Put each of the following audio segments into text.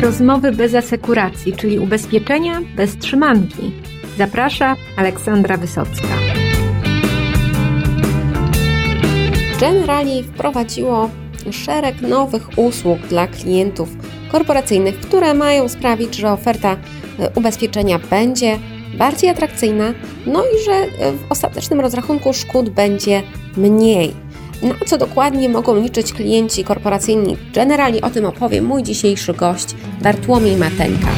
rozmowy bez asekuracji, czyli ubezpieczenia bez trzymanki. Zaprasza Aleksandra Wysocka. Generali wprowadziło szereg nowych usług dla klientów korporacyjnych, które mają sprawić, że oferta e, ubezpieczenia będzie bardziej atrakcyjna, no i że e, w ostatecznym rozrachunku szkód będzie mniej. Na co dokładnie mogą liczyć klienci korporacyjni? Generalnie o tym opowie mój dzisiejszy gość, Bartłomiej Mateńka.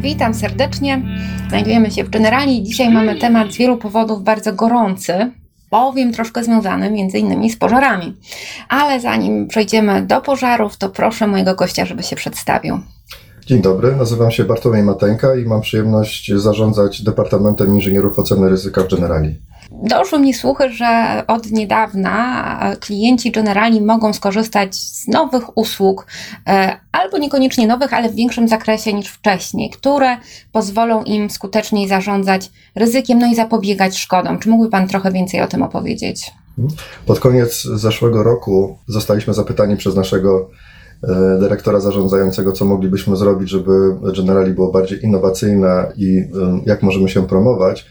Witam serdecznie. Znajdujemy się w Generali. Dzisiaj mamy temat z wielu powodów bardzo gorący, bowiem troszkę związany między innymi z pożarami. Ale zanim przejdziemy do pożarów, to proszę mojego gościa, żeby się przedstawił. Dzień dobry, nazywam się Bartłomiej Mateńka i mam przyjemność zarządzać Departamentem Inżynierów Oceny Ryzyka w Generali. Doszły mi słuchy, że od niedawna klienci Generali mogą skorzystać z nowych usług, e, albo niekoniecznie nowych, ale w większym zakresie niż wcześniej, które pozwolą im skuteczniej zarządzać ryzykiem, no i zapobiegać szkodom. Czy mógłby Pan trochę więcej o tym opowiedzieć? Pod koniec zeszłego roku zostaliśmy zapytani przez naszego dyrektora zarządzającego, co moglibyśmy zrobić, żeby Generali było bardziej innowacyjne i e, jak możemy się promować.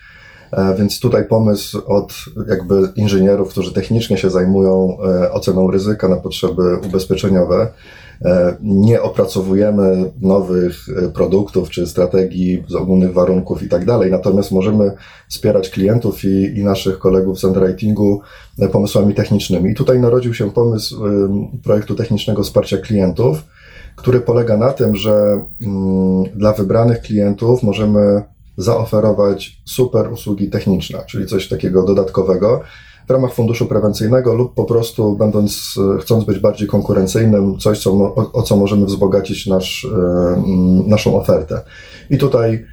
E, więc tutaj pomysł od jakby inżynierów, którzy technicznie się zajmują e, oceną ryzyka na potrzeby ubezpieczeniowe. E, nie opracowujemy nowych produktów czy strategii z ogólnych warunków i tak dalej, natomiast możemy wspierać klientów i, i naszych kolegów z underwritingu pomysłami technicznymi. I tutaj narodził się pomysł projektu technicznego wsparcia klientów, który polega na tym, że dla wybranych klientów możemy zaoferować super usługi techniczne, czyli coś takiego dodatkowego w ramach funduszu prewencyjnego lub po prostu będąc, chcąc być bardziej konkurencyjnym, coś, co, o, o co możemy wzbogacić nasz, e, naszą ofertę. I tutaj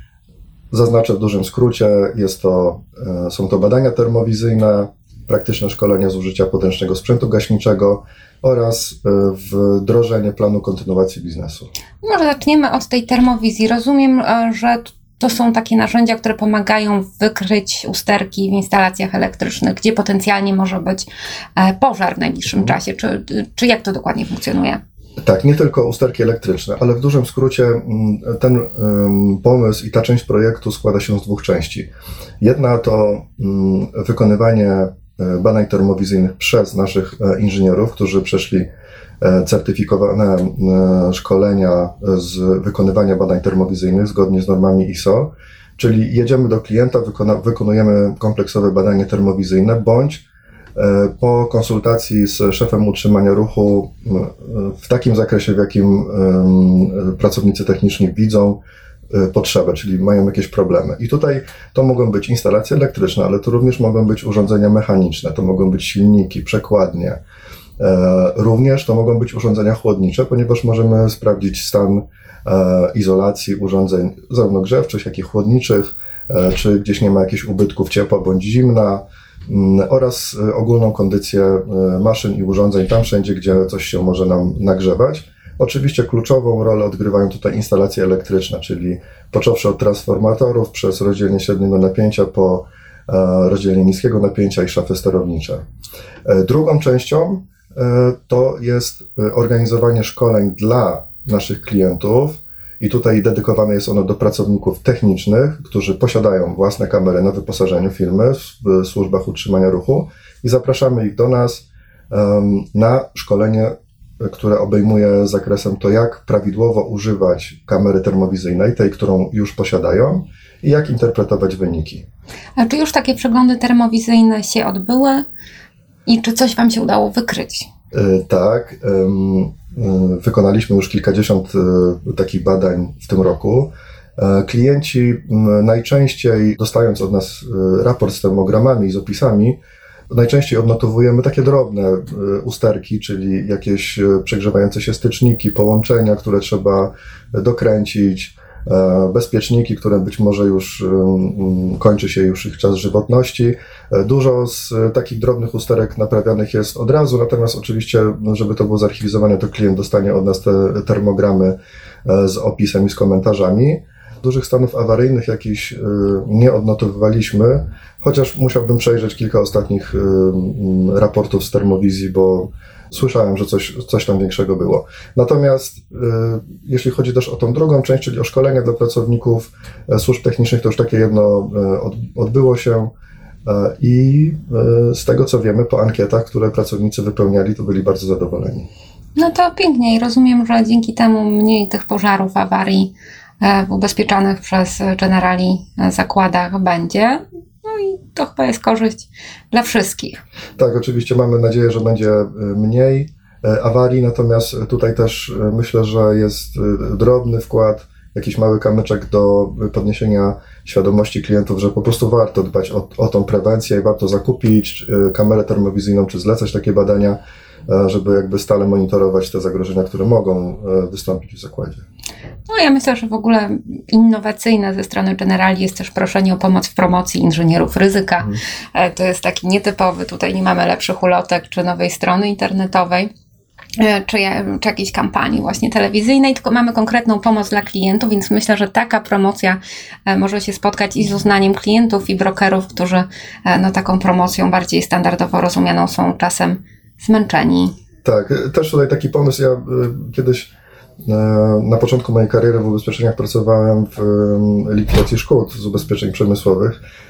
zaznaczę w dużym skrócie, jest to, e, są to badania termowizyjne, praktyczne szkolenia z użycia podręcznego sprzętu gaśniczego oraz e, wdrożenie planu kontynuacji biznesu. Może zaczniemy od tej termowizji. Rozumiem, że to są takie narzędzia, które pomagają wykryć usterki w instalacjach elektrycznych, gdzie potencjalnie może być e, pożar w najbliższym mhm. czasie. Czy, czy jak to dokładnie funkcjonuje? Tak, nie tylko usterki elektryczne, ale w dużym skrócie mm, ten pomysł i ta część projektu składa się z dwóch części. Jedna to mm, wykonywanie e, badań termowizyjnych przez naszych e, inżynierów, którzy przeszli certyfikowane e, szkolenia z wykonywania badań termowizyjnych zgodnie z normami ISO, czyli jedziemy do klienta, wykonujemy kompleksowe badanie termowizyjne, bądź e, po konsultacji z szefem utrzymania ruchu w takim zakresie, w jakim pracownicy techniczni widzą potrzebę, czyli mają jakieś problemy. I tutaj to mogą być instalacje elektryczne, ale to również mogą być urządzenia mechaniczne, to mogą być silniki, przekładnie, E, również to mogą być urządzenia chłodnicze, ponieważ możemy sprawdzić stan e, izolacji urządzeń zarówno grzewczych, jak i chłodniczych, e, czy gdzieś nie ma jakichś ubytków ciepła bądź zimna mm, oraz ogólną kondycję maszyn i urządzeń tam wszędzie, gdzie coś się może nam nagrzewać. Oczywiście kluczową rolę odgrywają tutaj instalacje elektryczne, czyli począwszy od transformatorów przez rozdzielenie średniego napięcia po rozdzielenie niskiego napięcia i szafy sterownicze. Drugą częścią E, to jest e, organizowanie szkoleń dla naszych klientów. I tutaj dedykowane jest ono do pracowników technicznych, którzy posiadają własne kamery na wyposażeniu firmy w służbach utrzymania ruchu i zapraszamy ich do nas na szkolenie, które obejmuje zakresem to, jak prawidłowo używać kamery termowizyjnej, tej, którą już posiadają, i jak interpretować wyniki. A czy już takie przeglądy termowizyjne się odbyły? I czy coś Wam się udało wykryć? E, tak. E, wykonaliśmy już kilkadziesiąt e, takich badań w tym roku. Klienci najczęściej, dostając od nas raport z termogramami i z opisami, najczęściej odnotowujemy takie drobne usterki, czyli jakieś przegrzewające się styczniki, połączenia, które trzeba dokręcić, bezpieczniki, które być może już kończy się już ich czas żywotności. E, dużo z takich drobnych usterek naprawianych jest od razu, natomiast oczywiście, no, żeby to było zarchiwizowane, to klient dostanie od nas te termogramy e, z opisem i z komentarzami. Dużych stanów awaryjnych jakichś nie odnotowywaliśmy, chociaż musiałbym przejrzeć kilka ostatnich raportów z termowizji, bo słyszałem, że coś, coś tam większego było. Natomiast y, jeśli chodzi też o tą drugą część, czyli o szkolenia dla pracowników e, służb technicznych, to już takie jedno e, od, odbyło się. E, I z tego co wiemy po ankietach, które pracownicy wypełniali, to byli bardzo zadowoleni. No to pięknie i rozumiem, że dzięki temu mniej tych pożarów, awarii w ubezpieczonych przez generali zakładach będzie. No i to chyba jest korzyść dla wszystkich. Tak, oczywiście mamy nadzieję, że będzie mniej awarii, natomiast tutaj też myślę, że jest drobny wkład jakiś mały kamyczek do podniesienia świadomości klientów, że po prostu warto dbać o, o tą prewencję i warto zakupić kamerę termowizyjną, czy zlecać takie badania, e, żeby jakby stale monitorować te zagrożenia, które mogą e, wystąpić w zakładzie. No ja myślę, że w ogóle innowacyjne ze strony Generali jest też proszenie o pomoc w promocji inżynierów ryzyka. Mhm. E, to jest taki nietypowy, tutaj nie mamy lepszych ulotek czy nowej strony internetowej E, czy, czy jakiejś kampanii właśnie telewizyjnej, tylko mamy konkretną pomoc dla klientów, więc myślę, że taka promocja e, może się spotkać i z uznaniem klientów i brokerów, którzy no, taką promocją bardziej standardowo rozumianą są czasem zmęczeni. Tak, też tutaj taki pomysł, ja kiedyś na początku mojej kariery w ubezpieczeniach pracowałem w likwidacji szkód z ubezpieczeń przemysłowych. E,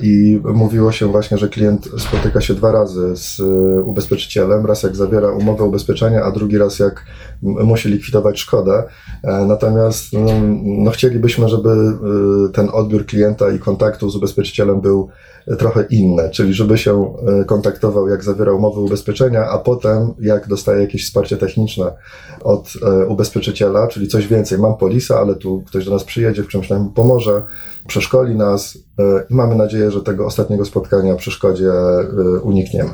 I mówiło się właśnie, że klient spotyka się dwa razy z e, ubezpieczycielem. Raz jak zawiera umowę ubezpieczenia, a drugi raz jak musi likwidować szkodę. E, natomiast no, no chcielibyśmy, żeby ten odbiór klienta i kontaktu z ubezpieczycielem był trochę inny, czyli żeby się kontaktował, jak zawiera umowę ubezpieczenia, a potem jak dostaje jakieś wsparcie techniczne od ubezpieczyciela, czyli coś więcej. Mam polisa, ale tu ktoś do nas przyjedzie, w czymś nam pomoże przeszkoli nas e, i mamy nadzieję, że tego ostatniego spotkania przy szkodzie e, unikniemy.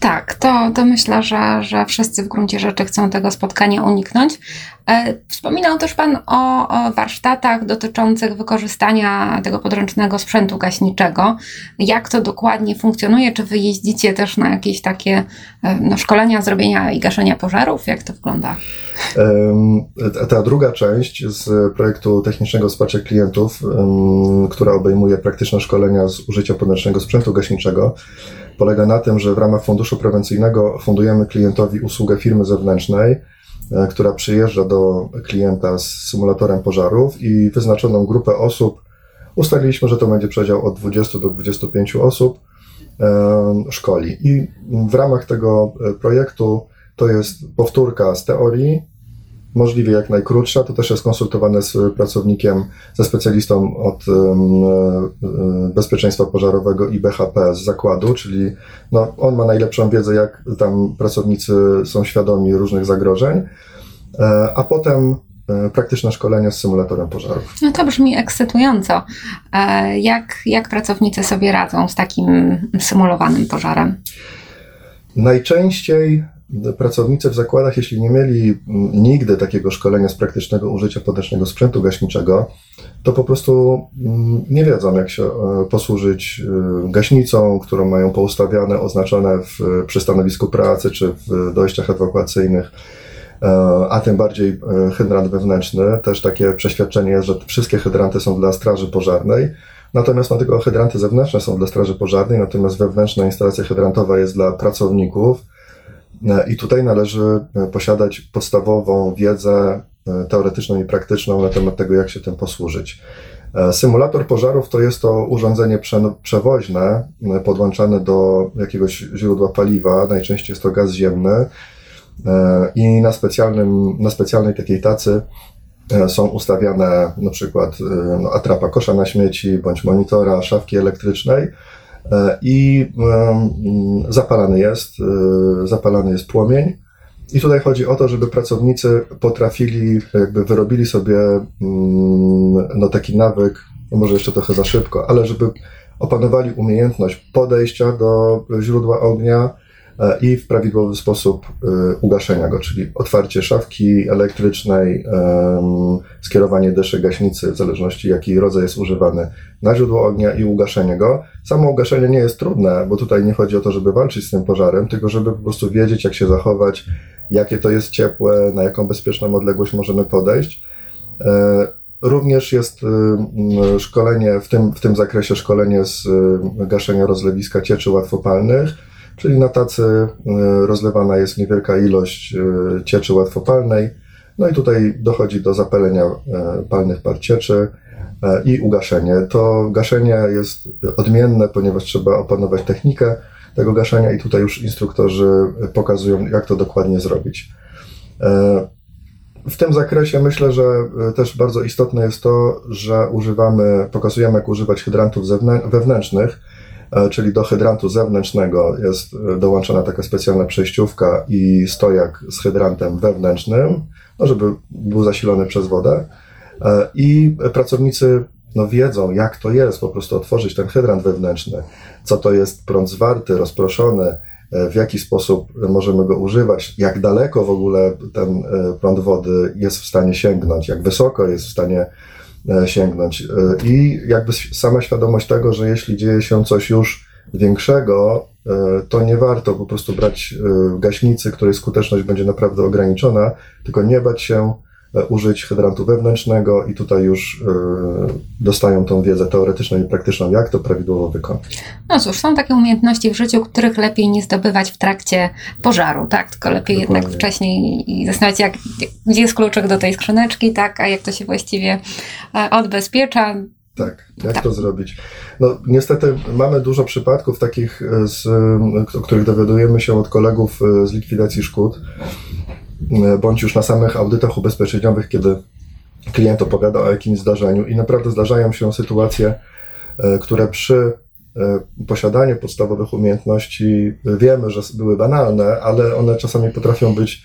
Tak, to, to myślę, że, że wszyscy w gruncie rzeczy chcą tego spotkania uniknąć. E, wspominał też Pan o, o, warsztatach dotyczących wykorzystania tego podręcznego sprzętu gaśniczego. Jak to dokładnie funkcjonuje? Czy Wy jeździcie też na jakieś takie no, szkolenia zrobienia i gaszenia pożarów? Jak to wygląda? Ta druga część z projektu technicznego wsparcia klientów, która obejmuje praktyczne szkolenia z użycia podręcznego sprzętu gaśniczego, polega na tym, że w ramach funduszu prewencyjnego fundujemy klientowi usługę firmy zewnętrznej, e, która przyjeżdża do klienta z symulatorem pożarów i wyznaczoną grupę osób, ustaliliśmy, że to będzie przedział od 20 do 25 osób, e, szkoli. I w ramach tego e, projektu to jest powtórka z teorii, możliwie jak najkrótsza. To też jest konsultowane z pracownikiem, ze specjalistą od um, bezpieczeństwa pożarowego i BHP z zakładu, czyli no, on ma najlepszą wiedzę, jak tam pracownicy są świadomi różnych zagrożeń, e, a potem e, praktyczne szkolenia z symulatorem pożarów. No to brzmi ekscytująco. Jak, jak pracownicy sobie radzą z takim symulowanym pożarem? Najczęściej pracownicy w zakładach, jeśli nie mieli mm, nigdy takiego szkolenia z praktycznego użycia podręcznego sprzętu gaśniczego, to po prostu mm, nie wiedzą, jak się e, posłużyć e, gaśnicą, którą mają poustawiane, oznaczone w, przy stanowisku pracy czy w dojściach ewakuacyjnych e, a tym bardziej hydrant wewnętrzny. Też takie przeświadczenie jest, że wszystkie hydranty są dla straży pożarnej. Natomiast no, tylko hydranty zewnętrzne są dla straży pożarnej, natomiast wewnętrzna instalacja hydrantowa jest dla pracowników. I tutaj należy e, posiadać podstawową wiedzę e, teoretyczną i praktyczną na temat tego, jak się tym posłużyć. E, symulator pożarów to jest to urządzenie przewoźne podłączane do jakiegoś źródła paliwa, najczęściej jest to gaz ziemny i na, specjalnym, na specjalnej takiej tacy są ustawiane na przykład no, atrapa kosza na śmieci bądź monitora szafki elektrycznej, E, i zapalany jest, e, zapalany jest płomień. I tutaj chodzi o to, żeby pracownicy potrafili, jakby wyrobili sobie no, taki nawyk, może jeszcze trochę za szybko, ale żeby opanowali umiejętność podejścia do źródła ognia, i w prawidłowy sposób e, ugaszenia go, czyli otwarcie szafki elektrycznej, skierowanie deszy gaśnicy, w zależności jaki rodzaj jest używany, na źródło ognia i ugaszenie go. Samo ugaszenie nie jest trudne, bo tutaj nie chodzi o to, żeby walczyć z tym pożarem, tylko żeby po prostu wiedzieć, jak się zachować, jakie to jest ciepłe, na jaką bezpieczną odległość możemy podejść. E, Również jest y, szkolenie, w tym, w tym zakresie szkolenie z y, gaszenia rozlewiska cieczy łatwopalnych, czyli na tacy y, rozlewana jest niewielka ilość cieczy łatwopalnej, no i tutaj dochodzi do zapalenia palnych par cieczy i ugaszenie. To gaszenie jest odmienne, ponieważ trzeba opanować technikę tego gaszenia i tutaj już instruktorzy pokazują, jak to dokładnie zrobić. W tym zakresie myślę, że też bardzo istotne jest to, że używamy, pokazujemy, jak używać hydrantów wewnętrznych, czyli do hydrantu zewnętrznego jest e, dołączona taka specjalna przejściówka i stojak z hydrantem wewnętrznym, no żeby był zasilony przez wodę. I pracownicy no, wiedzą, jak to jest po prostu otworzyć ten hydrant wewnętrzny, co to jest prąd zwarty, rozproszony, w jaki sposób możemy go używać, jak daleko w ogóle ten e, prąd wody jest w stanie sięgnąć, jak wysoko jest w stanie e, sięgnąć. E, I jakby sama świadomość tego, że jeśli dzieje się coś już większego, to nie warto po prostu brać gaśnicy, której skuteczność będzie naprawdę ograniczona, tylko nie bać się E, użyć hydrantu wewnętrznego i tutaj już e, dostają tą wiedzę teoretyczną i praktyczną, jak to prawidłowo wykonać. No cóż, są takie umiejętności w życiu, których lepiej nie zdobywać w trakcie pożaru, tak? Tylko lepiej Dokładnie. jednak wcześniej zastanawiać, jak, gdzie jest kluczyk do tej skrzyneczki, tak? A jak to się właściwie e, odbezpiecza. Tak, jak tak. to zrobić? No, niestety mamy dużo przypadków takich, z, o których dowiadujemy się od kolegów z likwidacji szkód, E, bądź już na samych audytach ubezpieczeniowych, kiedy klient opowiada o jakimś zdarzeniu i naprawdę zdarzają się sytuacje, e, które przy e, posiadaniu podstawowych umiejętności wiemy, że były banalne, ale one czasami potrafią być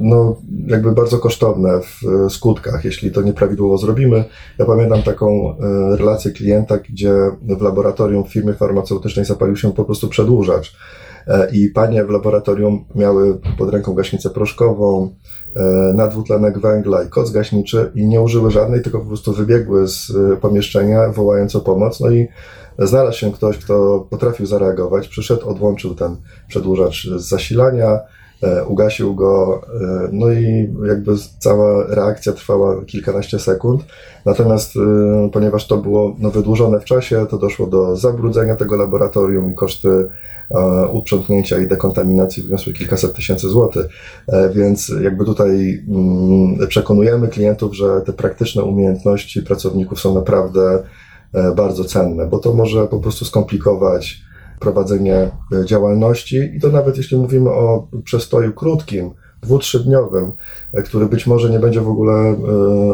no, jakby bardzo kosztowne w skutkach, jeśli to nieprawidłowo zrobimy. Ja pamiętam taką relację klienta, gdzie w laboratorium w farmaceutycznej zapalił się po prostu przedłużacz E, i panie w laboratorium miały pod ręką gaśnicę proszkową, e, nadwutlenek węgla i koc gaśniczy i nie użyły żadnej, tylko po prostu wybiegły z e, pomieszczenia, wołając o pomoc. No i znalazł się ktoś, kto potrafił zareagować, przyszedł, odłączył ten przedłużacz z zasilania, ugasił go, no i jakby cała reakcja trwała kilkanaście sekund. Natomiast ponieważ to było no, wydłużone w czasie, to doszło do zabrudzenia tego laboratorium i koszty uprzątnięcia i dekontaminacji wyniosły kilkaset tysięcy złotych. E, więc jakby tutaj mm, przekonujemy klientów, że te praktyczne umiejętności pracowników są naprawdę e, bardzo cenne, bo to może po prostu skomplikować prowadzenie e, działalności i to nawet jeśli mówimy o przestoju krótkim, dwu, trzydniowym, e, który być może nie będzie w ogóle e,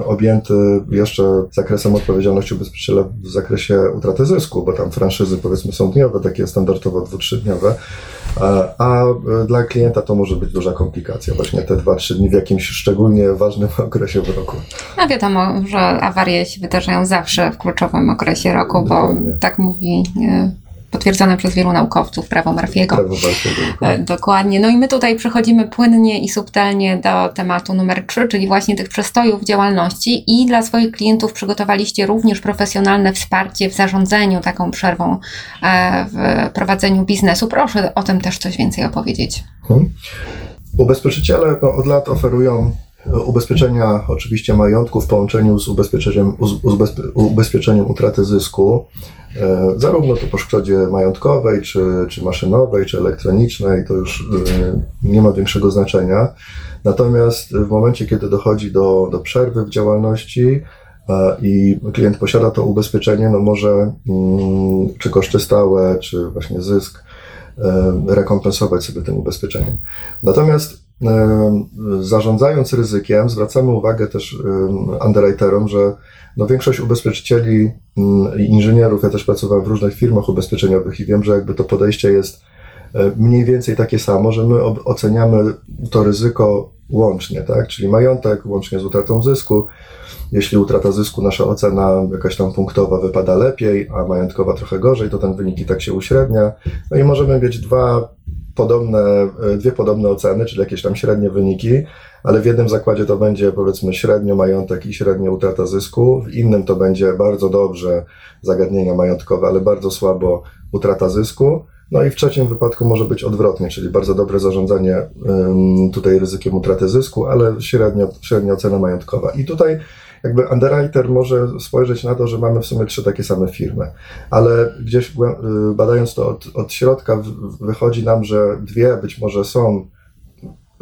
objęty jeszcze zakresem odpowiedzialności ubezpieczyciela w zakresie utraty zysku, bo tam franszyzy powiedzmy są dniowe, takie standardowo dwu, trzydniowe, a dla klienta to może być duża komplikacja, właśnie te dwa, trzy dni w jakimś szczególnie ważnym okresie w roku. No wiadomo, że awarie się wydarzają zawsze w kluczowym okresie roku, Dokładnie. bo tak mówi potwierdzone przez wielu naukowców, prawo Murphy'ego. Prawo Murphy'ego. Dokładnie. No i my tutaj przechodzimy płynnie i subtelnie do tematu numer 3, czyli właśnie tych przestojów działalności i dla swoich klientów przygotowaliście również profesjonalne wsparcie w zarządzaniu taką przerwą e, w prowadzeniu biznesu. Proszę o tym też coś więcej opowiedzieć. Hmm. Ubezpieczyciele no, od lat oferują ubezpieczenia oczywiście majątku w połączeniu z ubezpieczeniem, ubezpieczeniem utraty zysku, e, zarówno to po szkodzie majątkowej, czy, czy maszynowej, czy elektronicznej, to już e, nie ma większego znaczenia. Natomiast w momencie, kiedy dochodzi do, do przerwy w działalności, e, i klient posiada to ubezpieczenie, no może mm, czy koszty stałe, czy właśnie zysk rekompensować sobie tym ubezpieczeniem. Natomiast zarządzając ryzykiem, zwracamy uwagę też underwriterom, że no większość ubezpieczycieli i inżynierów, ja też pracowałem w różnych firmach ubezpieczeniowych i wiem, że jakby to podejście jest e, mniej więcej takie samo, że my oceniamy to ryzyko łącznie, tak? Czyli majątek łącznie z utratą zysku. Jeśli utrata zysku, nasza ocena jakaś tam punktowa wypada lepiej, a majątkowa trochę gorzej, to ten wynik i tak się uśrednia. No i możemy mieć dwa podobne, e, dwie podobne oceny, czyli jakieś tam średnie wyniki, ale w jednym zakładzie to będzie powiedzmy średnio majątek i średnio utrata zysku, w innym to będzie bardzo dobrze zagadnienia majątkowe, ale bardzo słabo utrata zysku. No i w trzecim wypadku może być odwrotnie, czyli bardzo dobre zarządzanie tutaj ryzykiem utraty zysku, ale średnio, średnia ocena majątkowa. I tutaj jakby underwriter może spojrzeć na to, że mamy w sumie trzy takie same firmy, ale gdzieś y, badając to od, od środka wychodzi nam, że dwie być może są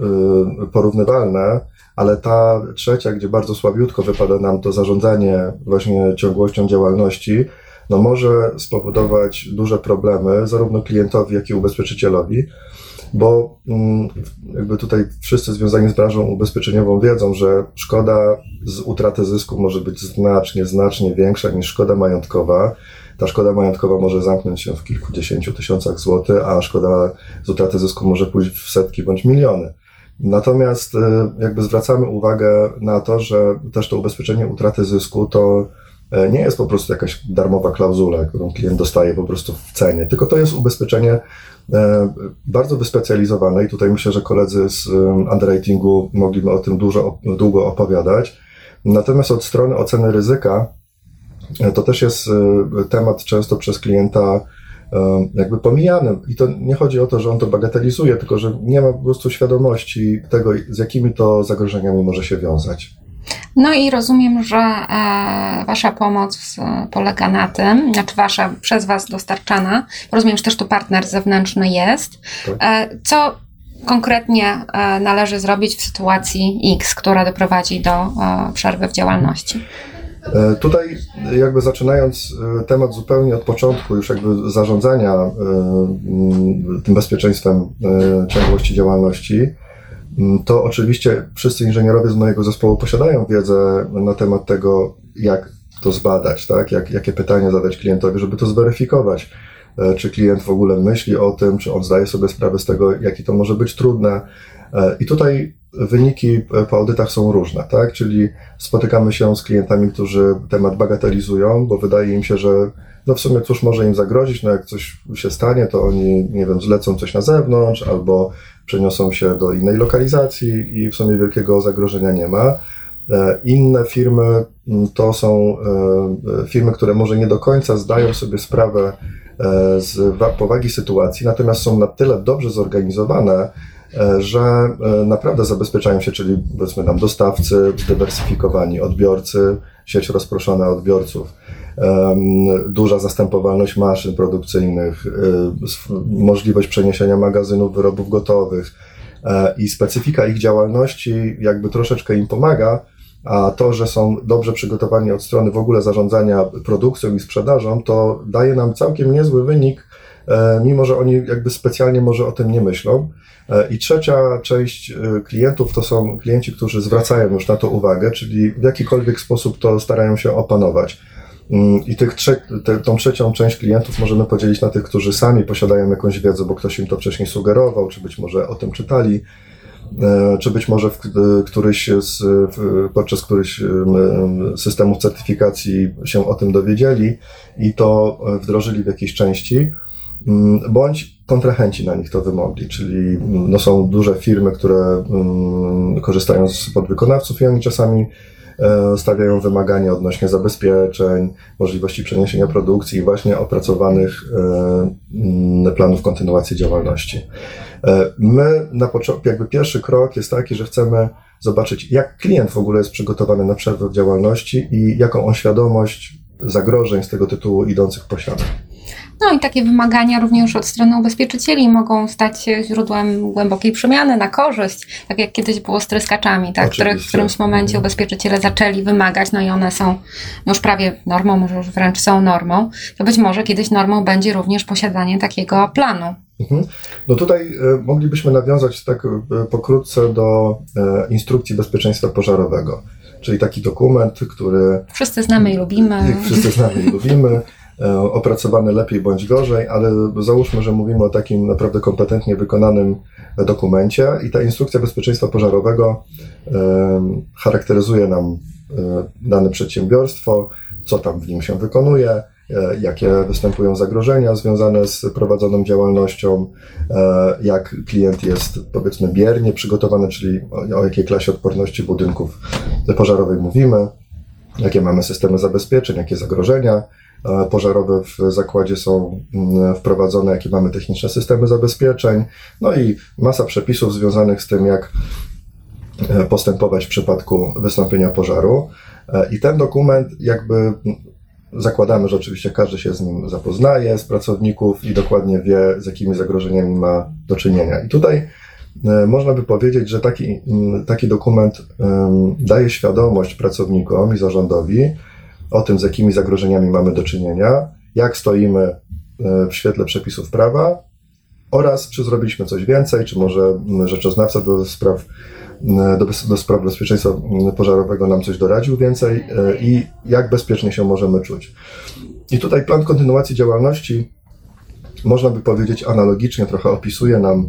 y, porównywalne, ale ta trzecia, gdzie bardzo słabiutko wypada nam to zarządzanie właśnie ciągłością działalności, no może spowodować duże problemy zarówno klientowi, jak i ubezpieczycielowi, bo mm, jakby tutaj wszyscy związani z branżą ubezpieczeniową wiedzą, że szkoda z utraty zysku może być znacznie, znacznie większa niż szkoda majątkowa. Ta szkoda majątkowa może zamknąć się w kilkudziesięciu tysiącach złotych, a szkoda z utraty zysku może pójść w setki bądź miliony. Natomiast y, jakby zwracamy uwagę na to, że też to ubezpieczenie utraty zysku to e, nie jest po prostu jakaś darmowa klauzula, którą klient dostaje po prostu w cenie, tylko to jest ubezpieczenie bardzo wyspecjalizowane i tutaj myślę, że koledzy z underwritingu mogliby o tym dużo, długo opowiadać. Natomiast od strony oceny ryzyka e, to też jest temat często przez klienta jakby pomijany. I to nie chodzi o to, że on to bagatelizuje, tylko że nie ma po prostu świadomości tego, z jakimi to zagrożeniami może się wiązać. No i rozumiem, że e, Wasza pomoc e, polega na tym, znaczy Wasza przez Was dostarczana, rozumiem, że też tu partner zewnętrzny jest. Tak. E, co konkretnie należy zrobić w sytuacji X, która doprowadzi do przerwy w działalności? Tutaj jakby zaczynając temat zupełnie od początku już jakby zarządzania tym bezpieczeństwem ciągłości działalności, to oczywiście wszyscy inżynierowie z mojego zespołu posiadają wiedzę na temat tego, jak to zbadać, tak? jak, jakie pytania zadać klientowi, żeby to zweryfikować. Czy klient w ogóle myśli o tym, czy on zdaje sobie sprawę z tego, jakie to może być trudne. I tutaj wyniki po audytach są różne, tak? Czyli spotykamy się z klientami, którzy temat bagatelizują, bo wydaje im się, że no w sumie cóż może im zagrozić, no jak coś się stanie, to oni, nie wiem, zlecą coś na zewnątrz albo przeniosą się do innej lokalizacji i w sumie wielkiego zagrożenia nie ma. E, inne firmy mm, to są e, firmy, które może nie do końca zdają sobie sprawę e, z powagi sytuacji, natomiast są na tyle dobrze zorganizowane, że naprawdę zabezpieczają się, czyli powiedzmy nam dostawcy, zdywersyfikowani odbiorcy, sieć rozproszona odbiorców, duża zastępowalność maszyn produkcyjnych, e, możliwość przeniesienia magazynów wyrobów gotowych i specyfika ich działalności jakby troszeczkę im pomaga, a to, że są dobrze przygotowani od strony w ogóle zarządzania produkcją i sprzedażą, to daje nam całkiem niezły wynik, mimo że oni jakby specjalnie może o tym nie myślą. E, I trzecia część e, klientów to są klienci, którzy zwracają już na to uwagę, czyli w jakikolwiek sposób to starają się opanować. Mm, I tych trze te, tą trzecią część klientów możemy podzielić na tych, którzy sami posiadają jakąś wiedzę, bo ktoś im to wcześniej sugerował, czy być może o tym czytali, e, czy być może w któryś z, podczas któryś systemów certyfikacji się o tym dowiedzieli i to wdrożyli w jakiejś części. Mm, bądź kontrahenci na nich to wymogli, czyli mm, no, są duże firmy, które korzystają z podwykonawców i oni czasami e, stawiają wymagania odnośnie zabezpieczeń, możliwości przeniesienia produkcji i właśnie opracowanych e, planów kontynuacji działalności. E, my na początku, jakby pierwszy krok jest taki, że chcemy zobaczyć, jak klient w ogóle jest przygotowany na przerwę w działalności i jaką on świadomość zagrożeń z tego tytułu idących posiada. No i takie wymagania również od strony ubezpieczycieli mogą stać się źródłem głębokiej przemiany na korzyść, tak jak kiedyś było z tryskaczami, tak, które w którymś momencie mhm. ubezpieczyciele zaczęli wymagać, no i one są już prawie normą, może już wręcz są normą, to być może kiedyś normą będzie również posiadanie takiego planu. Mhm. No tutaj e, moglibyśmy nawiązać tak e, pokrótce do e, instrukcji bezpieczeństwa pożarowego, czyli taki dokument, który... Wszyscy znamy i lubimy. Wszyscy znamy i lubimy. E, opracowany lepiej bądź gorzej, ale załóżmy, że mówimy o takim naprawdę kompetentnie wykonanym dokumencie i ta instrukcja bezpieczeństwa pożarowego e, charakteryzuje nam e, dane przedsiębiorstwo, co tam w nim się wykonuje, jakie występują zagrożenia związane z prowadzoną działalnością, jak klient jest powiedzmy biernie przygotowany, czyli o jakiej klasie odporności budynków pożarowej mówimy, jakie mamy systemy zabezpieczeń, jakie zagrożenia E, pożarowe w zakładzie są mm, wprowadzone, jakie mamy techniczne systemy zabezpieczeń, no i masa przepisów związanych z tym, jak e, postępować w przypadku wystąpienia pożaru. E, I ten dokument jakby zakładamy, że oczywiście każdy się z nim zapoznaje, z pracowników i dokładnie wie, z jakimi zagrożeniami ma do czynienia. I tutaj e, można by powiedzieć, że taki, taki dokument daje świadomość pracownikom i zarządowi o tym, z jakimi zagrożeniami mamy do czynienia, jak stoimy e, w świetle przepisów prawa oraz czy zrobiliśmy coś więcej, czy może rzeczoznawca do spraw do, do spraw bezpieczeństwa pożarowego nam coś doradził więcej e, i jak bezpiecznie się możemy czuć. I tutaj plan kontynuacji działalności, można by powiedzieć, analogicznie trochę opisuje nam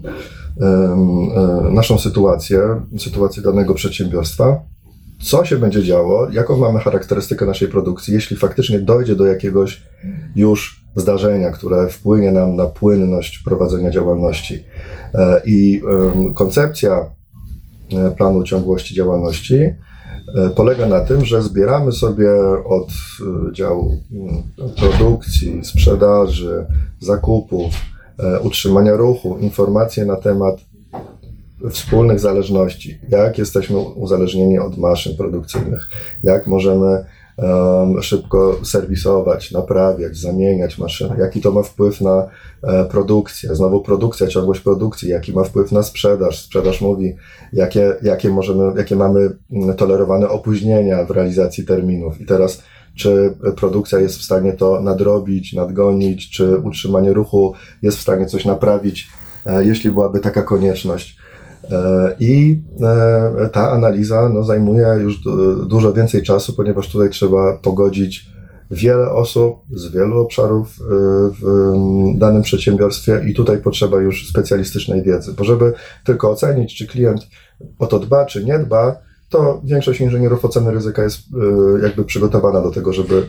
e, naszą sytuację, sytuację danego przedsiębiorstwa. Co się będzie działo, jaką mamy charakterystykę naszej produkcji, jeśli faktycznie dojdzie do jakiegoś już zdarzenia, które wpłynie nam na płynność prowadzenia działalności. E, I koncepcja E, planu ciągłości działalności e, polega na tym, że zbieramy sobie od e, działu mm, produkcji, sprzedaży, zakupów, utrzymania ruchu informacje na temat wspólnych zależności, jak jesteśmy uzależnieni od maszyn produkcyjnych, jak możemy szybko serwisować, naprawiać, zamieniać maszyny, jaki to ma wpływ na e, produkcję, znowu produkcja, ciągłość produkcji, jaki ma wpływ na sprzedaż. Sprzedaż mówi, jakie, jakie, możemy, jakie mamy tolerowane opóźnienia w realizacji terminów. I teraz, czy produkcja jest w stanie to nadrobić, nadgonić, czy utrzymanie ruchu jest w stanie coś naprawić, e, jeśli byłaby taka konieczność. E, I e, ta analiza no, zajmuje już dużo więcej czasu, ponieważ tutaj trzeba pogodzić wiele osób z wielu obszarów e, w danym przedsiębiorstwie i tutaj potrzeba już specjalistycznej wiedzy, bo żeby tylko ocenić, czy klient o to dba, czy nie dba, to większość inżynierów oceny ryzyka jest jakby przygotowana do tego, żeby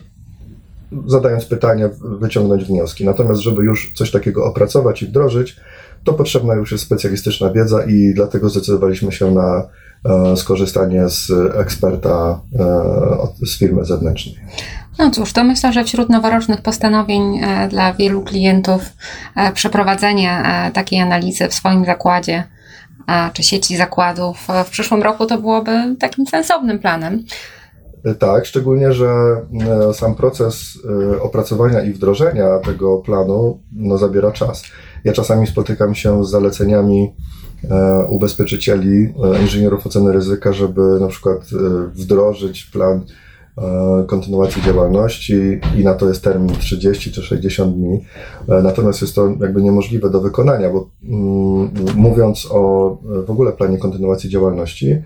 zadając pytania, wyciągnąć wnioski. Natomiast, żeby już coś takiego opracować i wdrożyć, to potrzebna już jest specjalistyczna wiedza i dlatego zdecydowaliśmy się na e, skorzystanie z eksperta e, z firmy zewnętrznej. No cóż, to myślę, że wśród noworocznych postanowień e, dla wielu klientów przeprowadzenie takiej analizy w swoim zakładzie czy sieci zakładów w przyszłym roku to byłoby takim sensownym planem. Tak, szczególnie, że sam proces opracowania i wdrożenia tego planu no, zabiera czas. Ja czasami spotykam się z zaleceniami e, ubezpieczycieli, e, inżynierów oceny ryzyka, żeby na przykład e, wdrożyć plan kontynuacji działalności i na to jest termin 30 czy 60 dni. Natomiast jest to jakby niemożliwe do wykonania, bo mm, mówiąc o w ogóle planie kontynuacji działalności,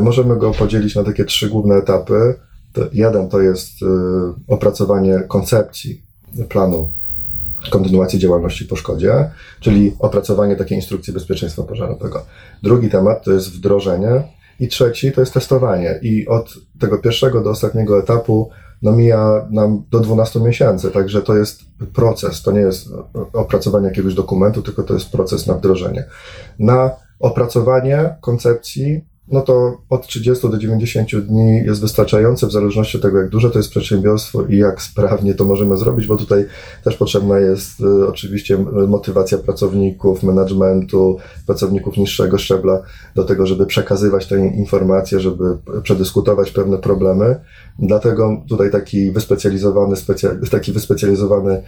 możemy go podzielić na takie trzy główne etapy. Jeden to jest opracowanie koncepcji planu kontynuacji działalności po szkodzie, czyli opracowanie takiej instrukcji bezpieczeństwa pożarowego. Drugi temat to jest wdrożenie i trzeci to jest testowanie. I od tego pierwszego do ostatniego etapu no mija nam do 12 miesięcy, także to jest proces, to nie jest opracowanie jakiegoś dokumentu, tylko to jest proces na wdrożenie. Na opracowanie koncepcji no to od 30 do 90 dni jest wystarczające, w zależności od tego, jak duże to jest przedsiębiorstwo i jak sprawnie to możemy zrobić, bo tutaj też potrzebna jest y, oczywiście motywacja pracowników, managementu, pracowników niższego szczebla do tego, żeby przekazywać te informacje, żeby przedyskutować pewne problemy. Dlatego tutaj taki wyspecjalizowany, taki wyspecjalizowany y,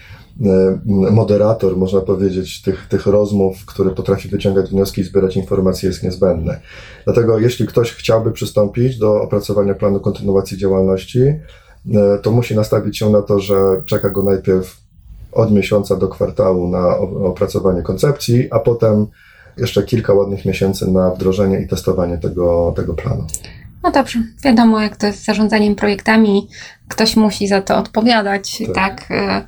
moderator, można powiedzieć, tych, tych rozmów, który potrafi wyciągać wnioski i zbierać informacje, jest niezbędny. Dlatego jeśli ktoś chciałby przystąpić do opracowania planu kontynuacji działalności, e, to musi nastawić się na to, że czeka go najpierw od miesiąca do kwartału na opracowanie koncepcji, a potem jeszcze kilka ładnych miesięcy na wdrożenie i testowanie tego, tego planu. No dobrze, wiadomo, jak to jest z zarządzaniem projektami, ktoś musi za to odpowiadać, tak. tak, e,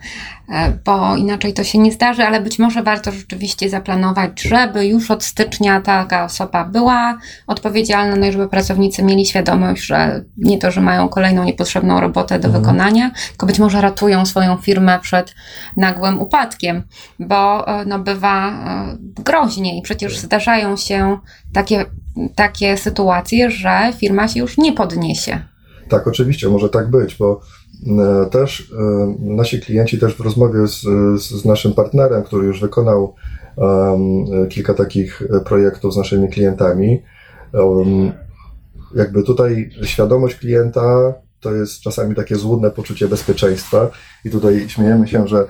e, bo inaczej to się nie zdarzy, ale być może warto rzeczywiście zaplanować, żeby już od stycznia taka osoba była odpowiedzialna, no i żeby pracownicy mieli świadomość, że nie to, że mają kolejną niepotrzebną robotę do mhm. wykonania, tylko być może ratują swoją firmę przed nagłym upadkiem, bo e, no, bywa groźnie i przecież tak. zdarzają się takie, takie sytuacje, że firma się już nie podniesie. Tak, oczywiście, może tak być, bo e, też e, nasi klienci też w rozmowie z, z naszym partnerem, który już wykonał um, kilka takich projektów z naszymi klientami, um, jakby tutaj świadomość klienta to jest czasami takie złudne poczucie bezpieczeństwa i tutaj śmiejemy się, że e,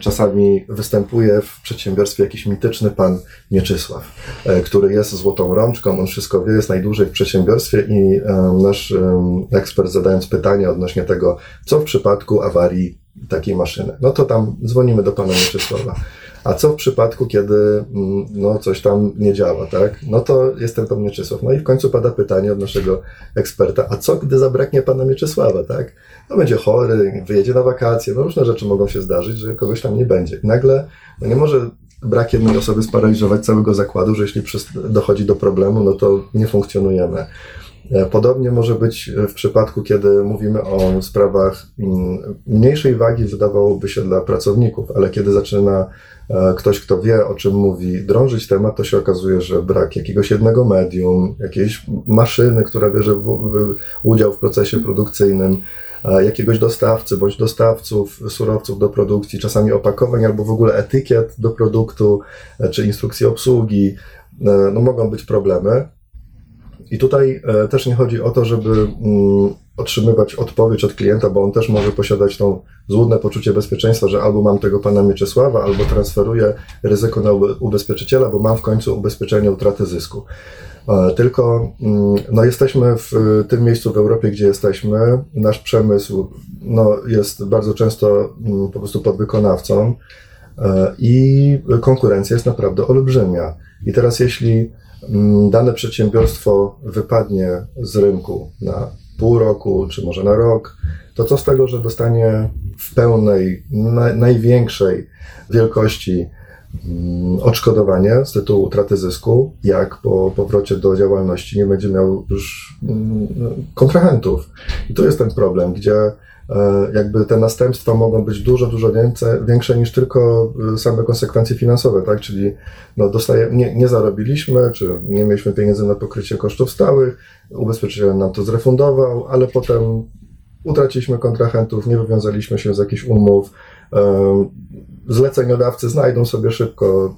czasami występuje w przedsiębiorstwie jakiś mityczny pan Mieczysław, e, który jest złotą rączką, on wszystko wie, jest najdłużej w przedsiębiorstwie i e, nasz ekspert zadając pytanie odnośnie tego, co w przypadku awarii takiej maszyny, no to tam dzwonimy do pana Mieczysława. A co w przypadku, kiedy mm, no, coś tam nie działa, tak? No to jest ten pan Mieczysław. No i w końcu pada pytanie od naszego eksperta, a co gdy zabraknie pana Mieczysława, tak? No będzie chory, wyjedzie na wakacje, no różne rzeczy mogą się zdarzyć, że kogoś tam nie będzie. Nagle, no nie może brak jednej osoby sparaliżować całego zakładu, że jeśli dochodzi do problemu, no to nie funkcjonujemy. E, podobnie może być w przypadku, kiedy mówimy o sprawach mm, mniejszej wagi, wydawałoby się dla pracowników, ale kiedy zaczyna e, ktoś, kto wie, o czym mówi, drążyć temat, to się okazuje, że brak jakiegoś jednego medium, jakiejś maszyny, która bierze w, udział w procesie produkcyjnym, e, jakiegoś dostawcy bądź dostawców surowców do produkcji, czasami opakowań albo w ogóle etykiet do produktu, czy instrukcji obsługi, no mogą być problemy. I tutaj e, też nie chodzi o to, żeby mm, otrzymywać odpowiedź od klienta, bo on też może posiadać tą złudne poczucie bezpieczeństwa, że albo mam tego pana Mieczysława, albo transferuję ryzyko na ubezpieczyciela, bo mam w końcu ubezpieczenie utraty zysku. E, tylko mm, no, jesteśmy w tym miejscu w Europie, gdzie jesteśmy. Nasz przemysł no, jest bardzo często mm, po prostu podwykonawcą e, i konkurencja jest naprawdę olbrzymia. I teraz jeśli dane przedsiębiorstwo wypadnie z rynku na pół roku, czy może na rok, to co z tego, że dostanie w pełnej, na, największej wielkości mm, odszkodowanie z tytułu utraty zysku, jak po powrocie do działalności nie będzie miał już mm, kontrahentów. I to jest ten problem, gdzie jakby te następstwa mogą być dużo, dużo więcej, większe niż tylko e, same konsekwencje finansowe, tak? Czyli no dostaje, nie, nie zarobiliśmy, czy nie mieliśmy pieniędzy na pokrycie kosztów stałych, ubezpieczyciel nam to zrefundował, ale potem utraciliśmy kontrahentów, nie wywiązaliśmy się z jakichś umów, zleceniodawcy znajdą sobie szybko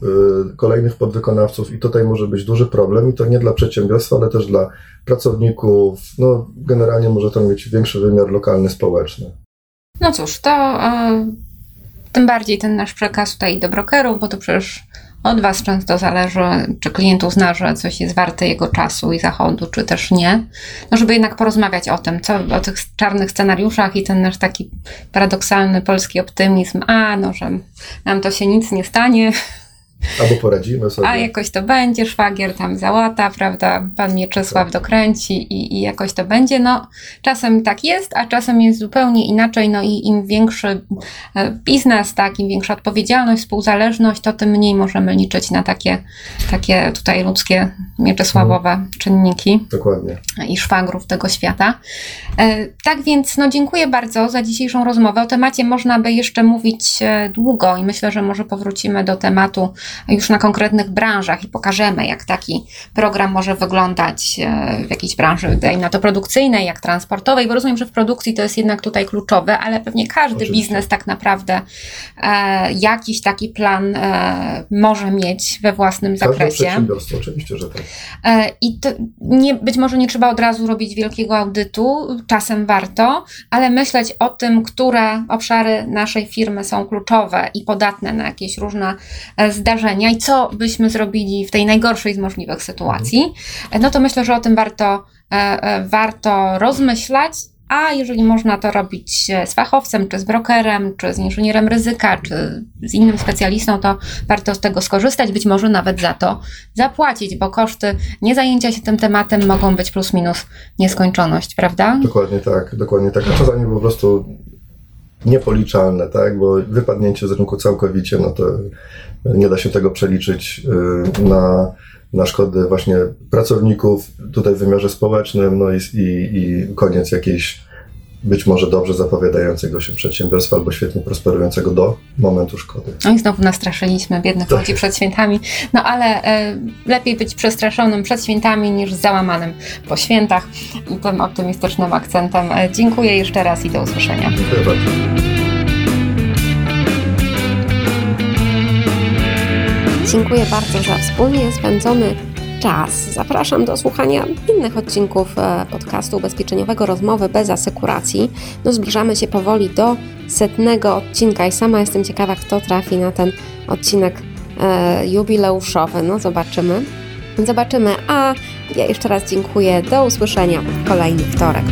y, kolejnych podwykonawców i tutaj może być duży problem i to nie dla przedsiębiorstwa, ale też dla pracowników. No, generalnie może to mieć większy wymiar lokalny, społeczny. No cóż, to y, tym bardziej ten nasz przekaz tutaj do brokerów, bo to przecież od Was często zależy, czy klient uzna, że coś jest warte jego czasu i zachodu, czy też nie. No, żeby jednak porozmawiać o tym, co, o tych czarnych scenariuszach i ten nasz taki paradoksalny polski optymizm, a no, że nam to się nic nie stanie, Albo poradzimy sobie. A jakoś to będzie, szwagier tam załata, prawda? Pan Mieczysław tak. dokręci i, i jakoś to będzie. No, czasem tak jest, a czasem jest zupełnie inaczej. No i im większy e, biznes, tak, im większa odpowiedzialność, współzależność, to tym mniej możemy liczyć na takie, takie tutaj ludzkie Mieczysławowe hmm. czynniki. Dokładnie. I szwagrów tego świata. E, tak więc, no dziękuję bardzo za dzisiejszą rozmowę. O temacie można by jeszcze mówić e, długo i myślę, że może powrócimy do tematu już na konkretnych branżach i pokażemy, jak taki program może wyglądać e, w jakiejś branży, daj na to produkcyjnej, jak transportowej, bo rozumiem, że w produkcji to jest jednak tutaj kluczowe, ale pewnie każdy Oczywiście. biznes tak naprawdę e, jakiś taki plan e, może mieć we własnym każde zakresie. przedsiębiorstwo, oczywiście, że tak. E, I nie, być może nie trzeba od razu robić wielkiego audytu, czasem warto, ale myśleć o tym, które obszary naszej firmy są kluczowe i podatne na jakieś różne e, zdarzenia, i co byśmy zrobili w tej najgorszej z możliwych sytuacji, no to myślę, że o tym warto, e, e, warto rozmyślać. A jeżeli można to robić z fachowcem, czy z brokerem, czy z inżynierem ryzyka, czy z innym specjalistą, to warto z tego skorzystać, być może nawet za to zapłacić, bo koszty niezajęcia się tym tematem mogą być plus minus nieskończoność, prawda? Dokładnie tak, dokładnie tak. A czasami po prostu niepoliczalne, tak? Bo wypadnięcie z rynku całkowicie, no to nie da się tego przeliczyć y, na, na szkody właśnie pracowników tutaj w wymiarze społecznym, no i, i, i koniec jakiejś być może dobrze zapowiadającego się przedsiębiorstwa albo świetnie prosperującego do momentu szkody. No i znowu nastraszyliśmy biednych tak. ludzi przed świętami. No ale e, lepiej być przestraszonym przed świętami niż załamanym po świętach. I tym optymistycznym akcentem e, dziękuję jeszcze raz i do usłyszenia. Dziękuję bardzo. Dziękuję bardzo za wspólnie spędzony czas. Zapraszam do słuchania innych odcinków e, podcastu ubezpieczeniowego Rozmowy bez asekuracji. No, zbliżamy się powoli do setnego odcinka i sama jestem ciekawa, kto trafi na ten odcinek e, jubileuszowy. No, zobaczymy. Zobaczymy, a ja jeszcze raz dziękuję. Do usłyszenia w kolejny wtorek.